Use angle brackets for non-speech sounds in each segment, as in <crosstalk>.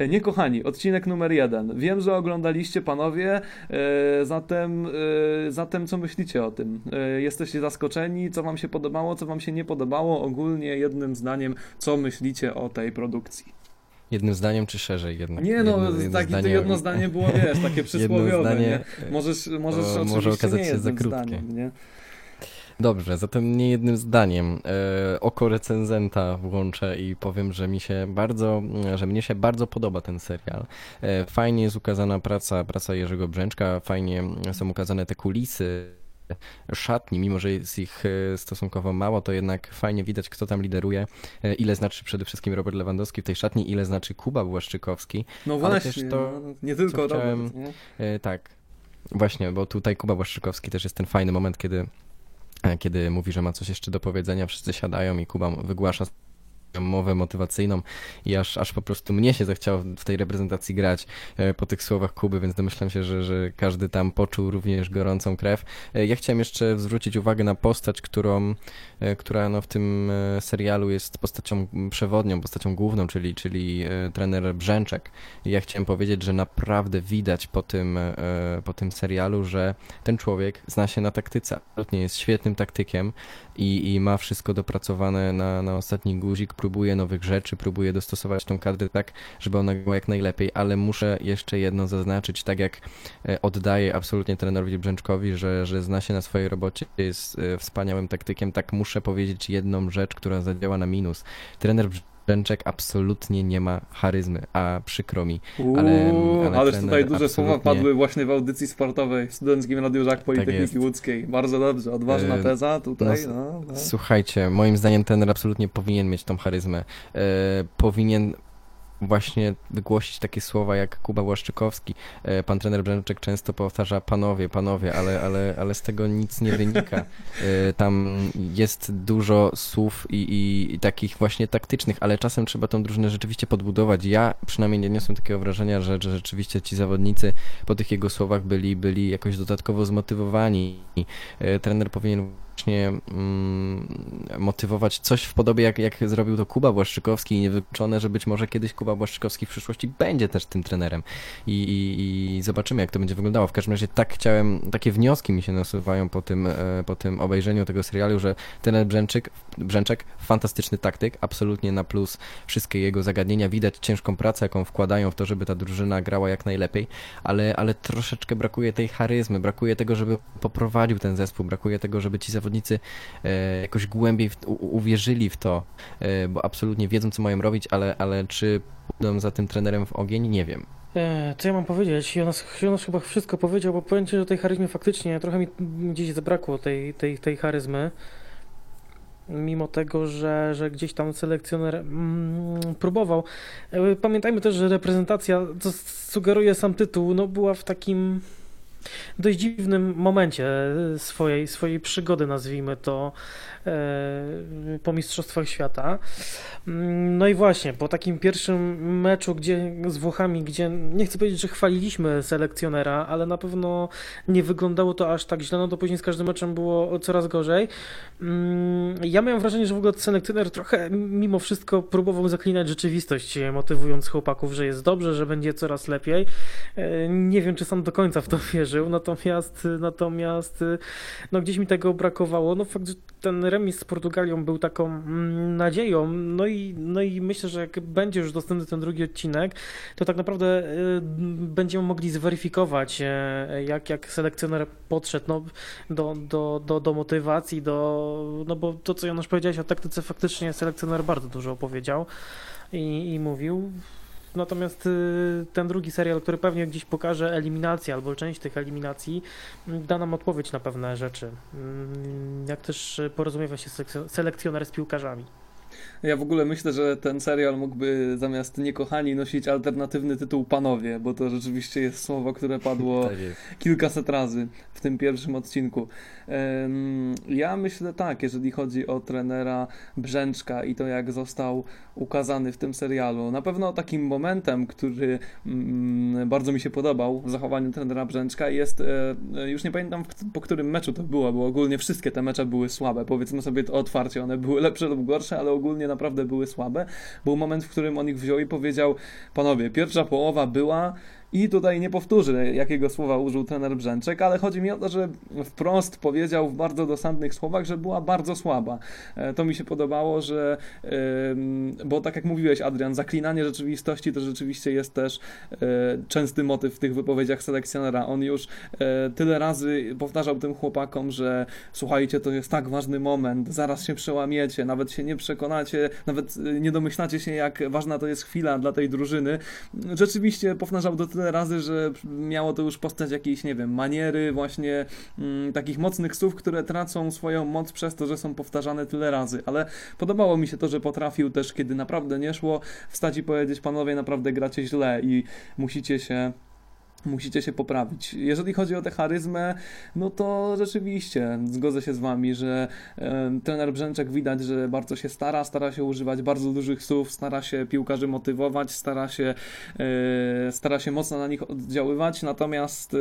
E, nie kochani, odcinek numer jeden. Wiem, że oglądaliście panowie, e, zatem, e, zatem co myślicie o tym? Jesteście zaskoczeni? Co wam się podobało, co wam się nie podobało? Ogólnie jednym zdaniem, co myślicie o tej produkcji? Jednym zdaniem czy szerzej jednak? Nie no, jedno, jedno zdanie- jedno zdanie było, wiesz, takie <laughs> przysłowiowe, zdanie, nie? Możesz, możesz oczywiście może okazać nie się za krótkie. zdaniem, nie? Dobrze, zatem nie jednym zdaniem. E, oko recenzenta włączę i powiem, że mi się bardzo, że mnie się bardzo podoba ten serial. E, fajnie jest ukazana praca, praca Jerzego Brzęczka, fajnie są ukazane te kulisy szatni, mimo że jest ich e, stosunkowo mało, to jednak fajnie widać, kto tam lideruje, e, ile znaczy przede wszystkim Robert Lewandowski w tej szatni, ile znaczy Kuba Błaszczykowski. No właśnie, też to, no, nie tylko Robert, chciałem- nie? E, tak. Właśnie, bo tutaj Kuba Błaszczykowski też jest ten fajny moment, kiedy, kiedy mówi, że ma coś jeszcze do powiedzenia, wszyscy siadają i Kuba wygłasza mowę motywacyjną i aż, aż po prostu mnie się zachciało w tej reprezentacji grać e, po tych słowach Kuby, więc domyślam się, że, że każdy tam poczuł również gorącą krew. E, Ja chciałem jeszcze zwrócić uwagę na postać, którą, e, która no w tym serialu jest postacią przewodnią, postacią główną, czyli, czyli trener Brzęczek. Ja chciałem powiedzieć, że naprawdę widać po tym, po tym serialu, że ten człowiek zna się na taktyce. Jest świetnym taktykiem i, i ma wszystko dopracowane na, na ostatni guzik, próbuje nowych rzeczy, próbuje dostosować tą kadrę tak, żeby ona była jak najlepiej, ale muszę jeszcze jedno zaznaczyć, tak jak e, oddaję absolutnie trenerowi Brzęczkowi, że, że zna się na swojej robocie, jest e, wspaniałym taktykiem, tak muszę powiedzieć jedną rzecz, która zadziała na minus. Trener Brzęczek absolutnie nie ma charyzmy, a przykro mi. Ale- Uuu, ale ależ trener tutaj duże słowa absolutnie- padły właśnie w audycji sportowej w Studenckim Radiu Żak Politechniki jest. Łódzkiej. Bardzo dobrze, odważna E, teza tutaj. no, No, no. Słuchajcie, moim zdaniem trener absolutnie powinien mieć tą charyzmę. E, powinien właśnie wygłosić takie słowa jak Kuba Błaszczykowski. E, pan trener Brzęczek często powtarza panowie, panowie, ale, ale, ale z tego nic nie wynika. E, tam jest dużo słów i, i, takich właśnie taktycznych, ale czasem trzeba tą drużynę rzeczywiście podbudować. Ja przynajmniej nie niosłem takiego wrażenia, że, że rzeczywiście ci zawodnicy po tych jego słowach byli, byli jakoś dodatkowo zmotywowani. E, trener powinien właśnie mm, motywować coś w podobie jak, jak zrobił to Kuba Błaszczykowski i niewykluczone, że być może kiedyś Kuba Błaszczykowski w przyszłości będzie też tym trenerem i, i, i zobaczymy jak to będzie wyglądało. W każdym razie tak chciałem, takie wnioski mi się nasuwają po tym, e, po tym obejrzeniu tego serialu, że trener Brzęczyk, Brzęczek, fantastyczny taktyk, absolutnie na plus wszystkie jego zagadnienia, widać ciężką pracę jaką wkładają w to, żeby ta drużyna grała jak najlepiej, ale, ale troszeczkę brakuje tej charyzmy, brakuje tego, żeby poprowadził ten zespół, brakuje tego, żeby ci zawodnicy e, jakoś głębiej w, u, uwierzyli w to, e, bo absolutnie wiedzą, co mają robić, ale, ale czy pójdą za tym trenerem w ogień, nie wiem. E, co ja mam powiedzieć? Jonas, Jonas chyba wszystko powiedział, bo powiem ci, że tej charyzmy faktycznie trochę mi gdzieś zabrakło tej, tej, tej charyzmy. Mimo tego, że, że gdzieś tam selekcjoner mm, próbował. Pamiętajmy też, że reprezentacja, co sugeruje sam tytuł, no była w takim dość dziwnym momencie swojej, swojej przygody, nazwijmy to, e, po Mistrzostwach Świata. Mm, No i właśnie, po takim pierwszym meczu gdzie, z Włochami, gdzie nie chcę powiedzieć, że chwaliliśmy selekcjonera, ale na pewno nie wyglądało to aż tak źle, no to później z każdym meczem było coraz gorzej. Mm, Ja miałem wrażenie, że w ogóle selekcjoner trochę mimo wszystko próbował zaklinać rzeczywistość, motywując chłopaków, że jest dobrze, że będzie coraz lepiej. E, Nie wiem, czy sam do końca w to wierzył, natomiast, natomiast no gdzieś mi tego brakowało. No fakt, że ten remis z Portugalią był taką mm, nadzieją, no i, no i myślę, że jak będzie już dostępny ten drugi odcinek, to tak naprawdę y, będziemy mogli zweryfikować, e, jak, jak selekcjoner podszedł no, do, do, do, do motywacji, do, no bo to, co Janusz powiedziałeś o taktyce, faktycznie selekcjoner bardzo dużo opowiedział i, i mówił. Natomiast y, ten drugi serial, który pewnie gdzieś pokaże eliminację albo część tych eliminacji, m, da nam odpowiedź na pewne rzeczy. Mm, Jak też y, porozumiewa się selekcjo- selekcjoner z piłkarzami. Ja w ogóle myślę, że ten serial mógłby zamiast Niekochani nosić alternatywny tytuł Panowie, bo to rzeczywiście jest słowo, które padło <laughs> Tak kilkaset razy w tym pierwszym odcinku. Ja myślę tak, jeżeli chodzi o trenera Brzęczka i to, jak został ukazany w tym serialu. Na pewno takim momentem, który mm, bardzo mi się podobał w zachowaniu trenera Brzęczka jest, e, już nie pamiętam po którym meczu to było, bo ogólnie wszystkie te mecze były słabe, powiedzmy sobie to otwarcie, one były lepsze lub gorsze, ale ogólnie na naprawdę były słabe. Był moment, w którym on ich wziął i powiedział, panowie, pierwsza połowa była i tutaj nie powtórzę, jakiego słowa użył trener Brzęczek, ale chodzi mi o to, że wprost powiedział w bardzo dosadnych słowach, że była bardzo słaba. E, to mi się podobało, że, bo tak jak mówiłeś, Adrian, zaklinanie rzeczywistości to rzeczywiście jest też e, częsty motyw w tych wypowiedziach selekcjonera. On już e, tyle razy powtarzał tym chłopakom, że słuchajcie, to jest tak ważny moment, zaraz się przełamiecie, nawet się nie przekonacie, nawet nie domyślacie się, jak ważna to jest chwila dla tej drużyny. Rzeczywiście powtarzał do tyle razy, że miało to już postać jakiejś, nie wiem, maniery, właśnie mm, takich mocnych słów, które tracą swoją moc przez to, że są powtarzane tyle razy. Ale podobało mi się to, że potrafił też, kiedy naprawdę nie szło, wstać i powiedzieć, panowie, naprawdę gracie źle i musicie się musicie się poprawić. Jeżeli chodzi o tę charyzmę, no to rzeczywiście zgodzę się z wami, że e, trener Brzęczek widać, że bardzo się stara, stara się używać bardzo dużych słów, stara się piłkarzy motywować, stara się, e, stara się mocno na nich oddziaływać, natomiast e,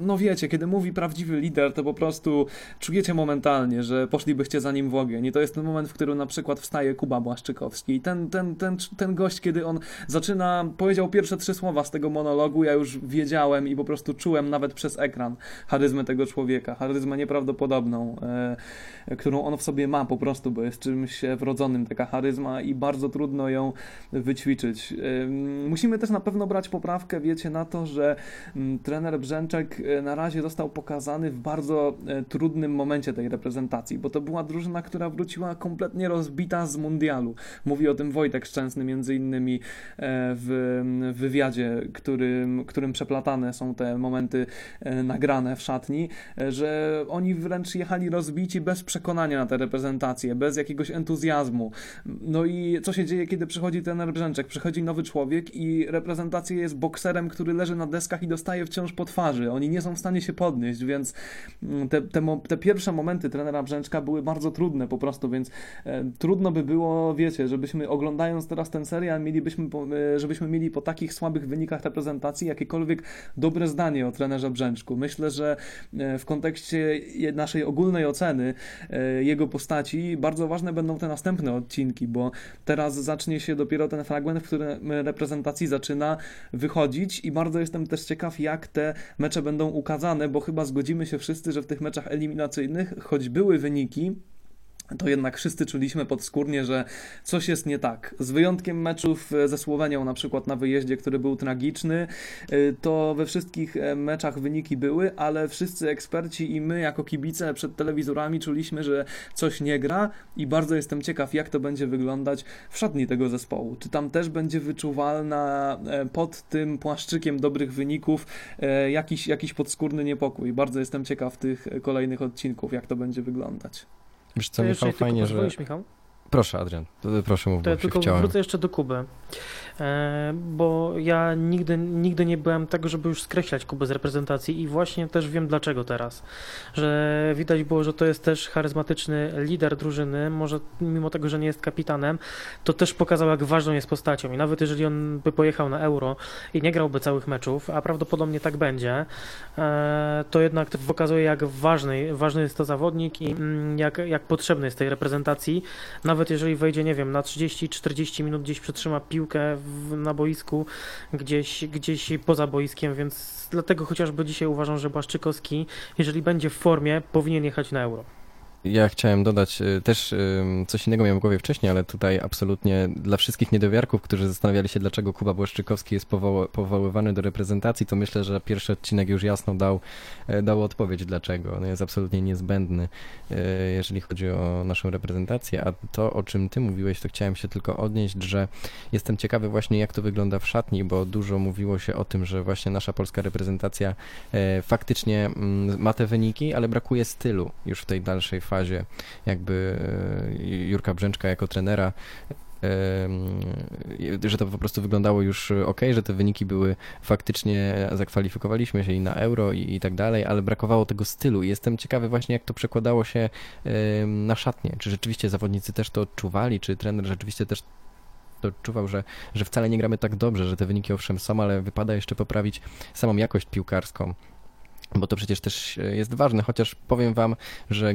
no wiecie, kiedy mówi prawdziwy lider, to po prostu czujecie momentalnie, że poszlibyście za nim w ogień. I to jest ten moment, w którym na przykład wstaje Kuba Błaszczykowski. I ten, ten, ten, ten gość, kiedy on zaczyna, powiedział pierwsze trzy słowa z tego monologu, ja już wiedziałem i po prostu czułem nawet przez ekran charyzmę tego człowieka, charyzmę nieprawdopodobną, e, którą on w sobie ma po prostu, bo jest czymś wrodzonym taka charyzma i bardzo trudno ją wyćwiczyć. E, musimy też na pewno brać poprawkę, wiecie, na to, że mm, trener Brzęczek e, na razie został pokazany w bardzo trudnym momencie tej reprezentacji, bo to była drużyna, która wróciła kompletnie rozbita z mundialu. Mówi o tym Wojtek Szczęsny między innymi w wywiadzie, którym, którym przeplatane są te momenty e, nagrane w szatni, e, że oni wręcz jechali rozbici bez przekonania na tę reprezentację, bez jakiegoś entuzjazmu. No i co się dzieje, kiedy przychodzi ten Brzęczek? Przychodzi nowy człowiek i reprezentacja jest bokserem, który leży na deskach i dostaje wciąż po twarzy. Oni nie są w stanie się podnieść, więc mm, te, te, te pierwsze momenty trenera Brzęczka były bardzo trudne po prostu, więc e, trudno by było, wiecie, żebyśmy oglądając teraz ten serial, mielibyśmy, żebyśmy mieli po takich słabych wynikach reprezentacji jakiekolwiek jakiekolwiek dobre zdanie o trenerze Brzęczku. Myślę, że e, w kontekście naszej ogólnej oceny e, jego postaci bardzo ważne będą te następne odcinki, bo teraz zacznie się dopiero ten fragment, w którym reprezentacji zaczyna wychodzić i bardzo jestem też ciekaw, jak te mecze będą ukazane, bo chyba zgodzimy się wszyscy, że w tych meczach eliminacyjnych, choć były wyniki, to jednak wszyscy czuliśmy podskórnie, że coś jest nie tak. Z wyjątkiem meczów e, ze Słowenią, na przykład na wyjeździe, który był tragiczny, e, to we wszystkich e, meczach wyniki były, ale wszyscy eksperci i my, jako kibice przed telewizorami, czuliśmy, że coś nie gra i bardzo jestem ciekaw, jak to będzie wyglądać w szatni tego zespołu. Czy tam też będzie wyczuwalna pod tym płaszczykiem dobrych wyników jakiś, jakiś podskórny niepokój. Bardzo jestem ciekaw tych kolejnych odcinków, jak to będzie wyglądać. Wiesz co, Michał, fajnie, że... Michał? Proszę, Adrian, proszę mów, to ja tylko chciałem. wrócę jeszcze do Kuby, bo ja nigdy, nigdy nie byłem tego, żeby już skreślać Kuby z reprezentacji i właśnie też wiem dlaczego teraz, że widać było, że to jest też charyzmatyczny lider drużyny, może mimo tego, że nie jest kapitanem, to też pokazał, jak ważną jest postacią. I nawet jeżeli on by pojechał na Euro i nie grałby całych meczów, a prawdopodobnie tak będzie, e, to jednak pokazuje, jak ważny, ważny jest to zawodnik i mm, jak, jak potrzebny jest tej reprezentacji, nawet jeżeli wejdzie, nie wiem, na 30-40 minut gdzieś przetrzyma piłkę w, na boisku, gdzieś, gdzieś poza boiskiem, więc dlatego chociażby dzisiaj uważam, że Błaszczykowski, jeżeli będzie w formie, powinien jechać na Euro. Ja chciałem dodać y, też coś innego miałem w głowie wcześniej, ale tutaj absolutnie dla wszystkich niedowiarków, którzy zastanawiali się, dlaczego Kuba Błaszczykowski jest powoł powoływany do reprezentacji, to myślę, że pierwszy odcinek już jasno dał, e, dał odpowiedź dlaczego. On jest absolutnie niezbędny, e, jeżeli chodzi o naszą reprezentację. A to, o czym ty mówiłeś, to chciałem się tylko odnieść, że jestem ciekawy właśnie, jak to wygląda w szatni, bo dużo mówiło się o tym, że właśnie nasza polska reprezentacja e, faktycznie mm, ma te wyniki, ale brakuje stylu już w tej dalszej fazie fazie jakby e, Jurka Brzęczka jako trenera. Że to po prostu wyglądało już ok, że te wyniki były faktycznie, zakwalifikowaliśmy się i na euro i, i tak dalej, ale brakowało tego stylu. Jestem ciekawy właśnie, jak to przekładało się na szatnie. Czy rzeczywiście zawodnicy też to odczuwali, czy trener rzeczywiście też to odczuwał, że, że wcale nie gramy tak dobrze, że te wyniki owszem są, ale wypada jeszcze poprawić samą jakość piłkarską, bo to przecież też jest ważne, chociaż powiem wam, że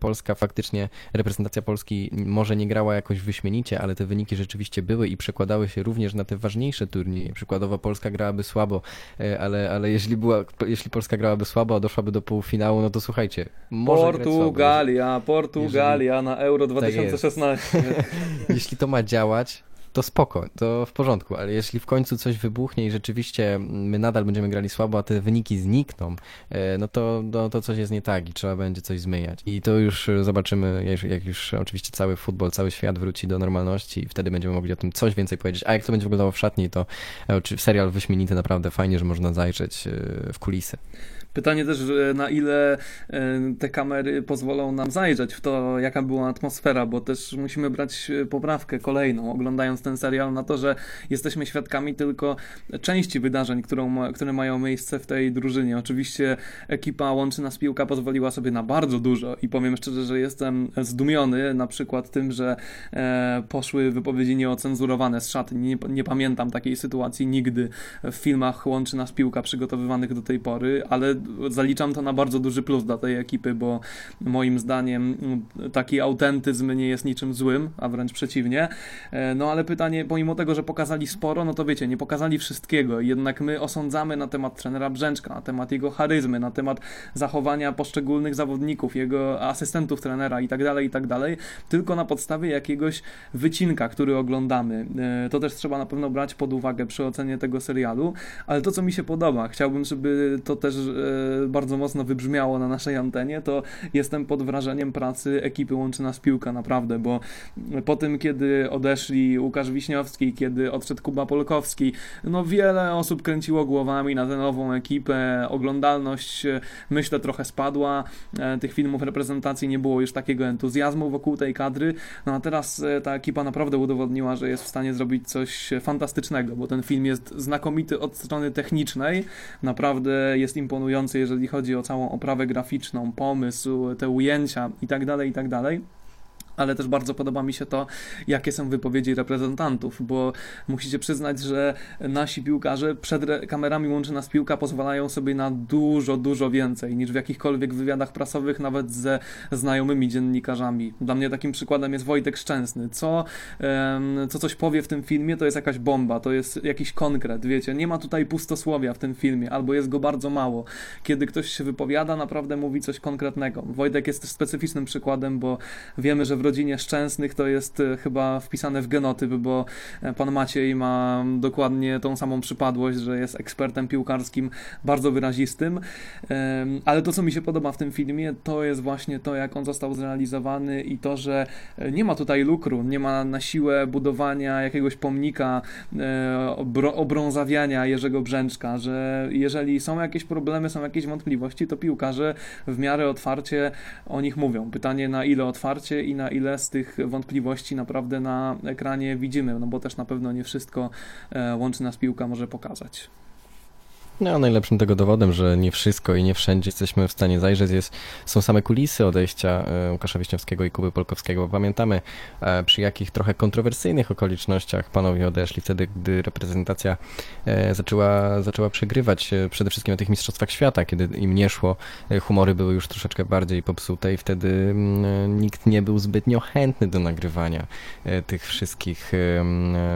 Polska faktycznie, reprezentacja Polski może nie grała jakoś wyśmienicie, ale te wyniki rzeczywiście były i przekładały się również na te ważniejsze turnieje. Przykładowo Polska grałaby słabo, e, ale, ale jeśli, była, jeśli Polska grałaby słabo, a doszłaby do półfinału, no to słuchajcie, może grać słabo. Portugalia, Portugalia na Euro 2016. <laughs> Jeśli to ma działać, to spoko, to w porządku, ale jeśli w końcu coś wybuchnie i rzeczywiście my nadal będziemy grali słabo, a te wyniki znikną, e, no to, no to coś jest nie tak i trzeba będzie coś zmieniać. I to już zobaczymy, jak- już oczywiście cały futbol, cały świat wróci do normalności i wtedy będziemy mogli o tym coś więcej powiedzieć. A jak to będzie wyglądało w szatni, to e, serial wyśmienity, naprawdę fajnie, że można zajrzeć e, w kulisy. Pytanie też, na ile e, te kamery pozwolą nam zajrzeć w to, jaka była atmosfera, bo też musimy brać e, poprawkę kolejną, oglądając ten serial, na to, że jesteśmy świadkami tylko części wydarzeń, którą, które mają miejsce w tej drużynie. Oczywiście ekipa Łączy Nas Piłka pozwoliła sobie na bardzo dużo i powiem szczerze, że jestem zdumiony na przykład tym, że e, poszły wypowiedzi nieocenzurowane z szatni. Nie, nie pamiętam takiej sytuacji nigdy w filmach Łączy Nas Piłka przygotowywanych do tej pory, ale zaliczam to na bardzo duży plus dla tej ekipy, bo moim zdaniem taki autentyzm nie jest niczym złym, a wręcz przeciwnie. E, No ale pomimo tego, że pokazali sporo, no to wiecie, nie pokazali wszystkiego. Jednak my osądzamy na temat trenera Brzęczka, na temat jego charyzmy, na temat zachowania poszczególnych zawodników, jego asystentów trenera i tak dalej, i tak dalej, tylko na podstawie jakiegoś wycinka, który oglądamy. E, To też trzeba na pewno brać pod uwagę przy ocenie tego serialu, ale to, co mi się podoba, chciałbym, żeby to też e, bardzo mocno wybrzmiało na naszej antenie, to jestem pod wrażeniem pracy ekipy Łączy Nas Piłka, naprawdę, bo po tym, kiedy odeszli Łukasz Wiśniowski, kiedy odszedł Kuba Polkowski, no wiele osób kręciło głowami na tę nową ekipę, oglądalność e, myślę trochę spadła, e, tych filmów reprezentacji nie było już takiego entuzjazmu wokół tej kadry, no a teraz e, ta ekipa naprawdę udowodniła, że jest w stanie zrobić coś fantastycznego, bo ten film jest znakomity od strony technicznej, naprawdę jest imponujący, jeżeli chodzi o całą oprawę graficzną, pomysł, te ujęcia i tak dalej, i tak dalej. Ale też bardzo podoba mi się to, jakie są wypowiedzi reprezentantów, bo musicie przyznać, że nasi piłkarze przed kamerami łączy nas piłka pozwalają sobie na dużo, dużo więcej niż w jakichkolwiek wywiadach prasowych, nawet ze znajomymi dziennikarzami. Dla mnie takim przykładem jest Wojtek Szczęsny. Co, co coś powie w tym filmie, to jest jakaś bomba, to jest jakiś konkret, wiecie. Nie ma tutaj pustosłowia w tym filmie, albo jest go bardzo mało. Kiedy ktoś się wypowiada, naprawdę mówi coś konkretnego. Wojtek jest też specyficznym przykładem, bo wiemy, że w rodzinie Szczęsnych to jest e, chyba wpisane w genotyp, bo e, pan Maciej ma dokładnie tą samą przypadłość, że jest ekspertem piłkarskim bardzo wyrazistym. Ale to, co mi się podoba w tym filmie, to jest właśnie to, jak on został zrealizowany i to, że e, nie ma tutaj lukru, nie ma na siłę budowania jakiegoś pomnika, obrązawiania Jerzego Brzęczka, że jeżeli są jakieś problemy, są jakieś wątpliwości, to piłkarze w miarę otwarcie o nich mówią. Pytanie na ile otwarcie i na z tych wątpliwości naprawdę na ekranie widzimy, no bo też na pewno nie wszystko e, łączy nas piłka może pokazać. No, najlepszym tego dowodem, że nie wszystko i nie wszędzie jesteśmy w stanie zajrzeć, jest, są same kulisy odejścia e, Łukasza Wiśniowskiego i Kuby Polkowskiego. Pamiętamy, e, przy jakich trochę kontrowersyjnych okolicznościach panowie odeszli, wtedy, gdy reprezentacja e, zaczęła, zaczęła przegrywać, przede wszystkim na tych Mistrzostwach Świata, kiedy im nie szło, humory były już troszeczkę bardziej popsute i wtedy mm, nikt nie był zbytnio chętny do nagrywania tych wszystkich,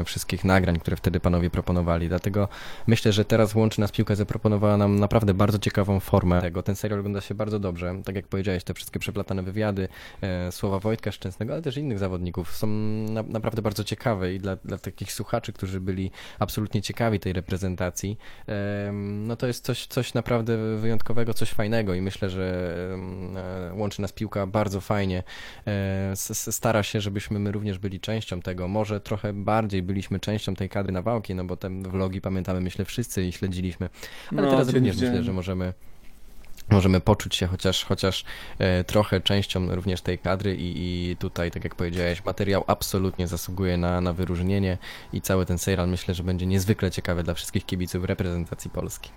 wszystkich nagrań, które wtedy panowie proponowali. Dlatego Myślę, że teraz łączy nas piłka zaproponowała nam naprawdę bardzo ciekawą formę tego. Ten serial ogląda się bardzo dobrze. Tak jak powiedziałeś, te wszystkie przeplatane wywiady, e, słowa Wojtka Szczęsnego, ale też innych zawodników są na, naprawdę bardzo ciekawe i dla, dla takich słuchaczy, którzy byli absolutnie ciekawi tej reprezentacji, em, no to jest coś, coś naprawdę wyjątkowego, coś fajnego i myślę, że e, łączy nas piłka bardzo fajnie. E, s- Stara się, żebyśmy my również byli częścią tego. Może trochę bardziej byliśmy częścią tej kadry nawałki, no bo te vlogi pamiętamy, myślę, wszyscy i śledziliśmy. Ale No, teraz również myślę, że możemy możemy poczuć się chociaż, chociaż e, trochę częścią również tej kadry i, i tutaj, tak jak powiedziałeś, materiał absolutnie zasługuje na, na wyróżnienie i cały ten serial myślę, że będzie niezwykle ciekawy dla wszystkich kibiców reprezentacji Polski.